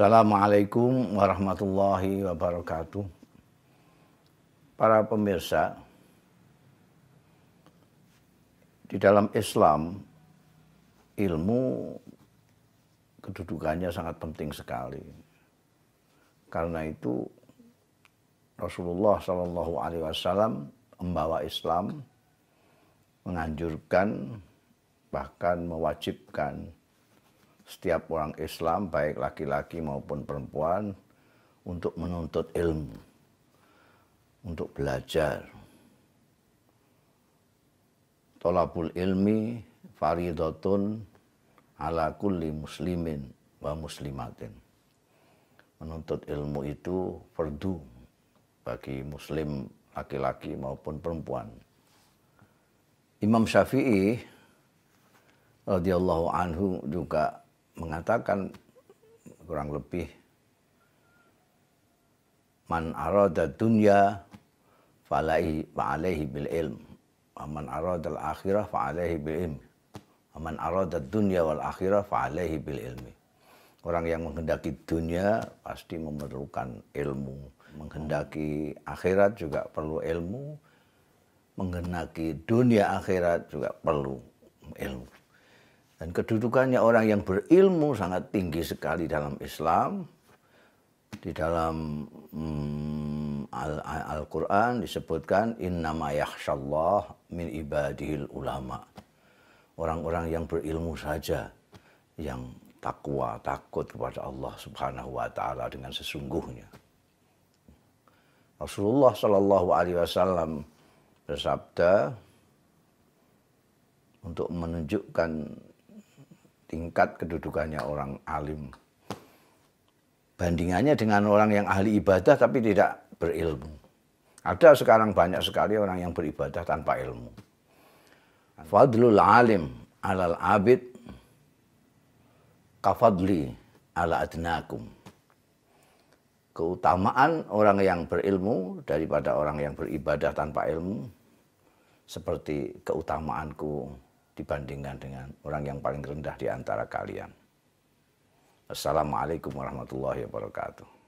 Assalamualaikum warahmatullahi wabarakatuh. Para pemirsa, di dalam Islam ilmu kedudukannya sangat penting sekali. Karena itu Rasulullah Shallallahu Alaihi Wasallam membawa Islam, menganjurkan bahkan mewajibkan setiap orang Islam baik laki-laki maupun perempuan untuk menuntut ilmu, untuk belajar. Tolabul ilmi faridotun ala kulli muslimin wa muslimatin. Menuntut ilmu itu fardu bagi muslim laki-laki maupun perempuan. Imam Syafi'i radhiyallahu anhu juga mengatakan kurang lebih man arada dunya fa'alaihi bil ilm wa man arada al akhirah fa'alaihi bil ilm man arada dunya wal akhirah fa'alaihi bil ilmi orang yang menghendaki dunia pasti memerlukan ilmu menghendaki akhirat juga perlu ilmu menghendaki dunia akhirat juga perlu ilmu dan kedudukannya orang yang berilmu sangat tinggi sekali dalam Islam. Di dalam hmm, Al-Quran Al disebutkan innama yakhshallah min ibadihil ulama. Orang-orang yang berilmu saja yang takwa, takut kepada Allah Subhanahu wa taala dengan sesungguhnya. Rasulullah Shallallahu alaihi wasallam bersabda untuk menunjukkan tingkat kedudukannya orang alim. Bandingannya dengan orang yang ahli ibadah tapi tidak berilmu. Ada sekarang banyak sekali orang yang beribadah tanpa ilmu. Fadlul alim alal abid kafadli ala adnakum. Keutamaan orang yang berilmu daripada orang yang beribadah tanpa ilmu seperti keutamaanku dibandingkan dengan orang yang paling rendah di antara kalian. Assalamualaikum warahmatullahi wabarakatuh.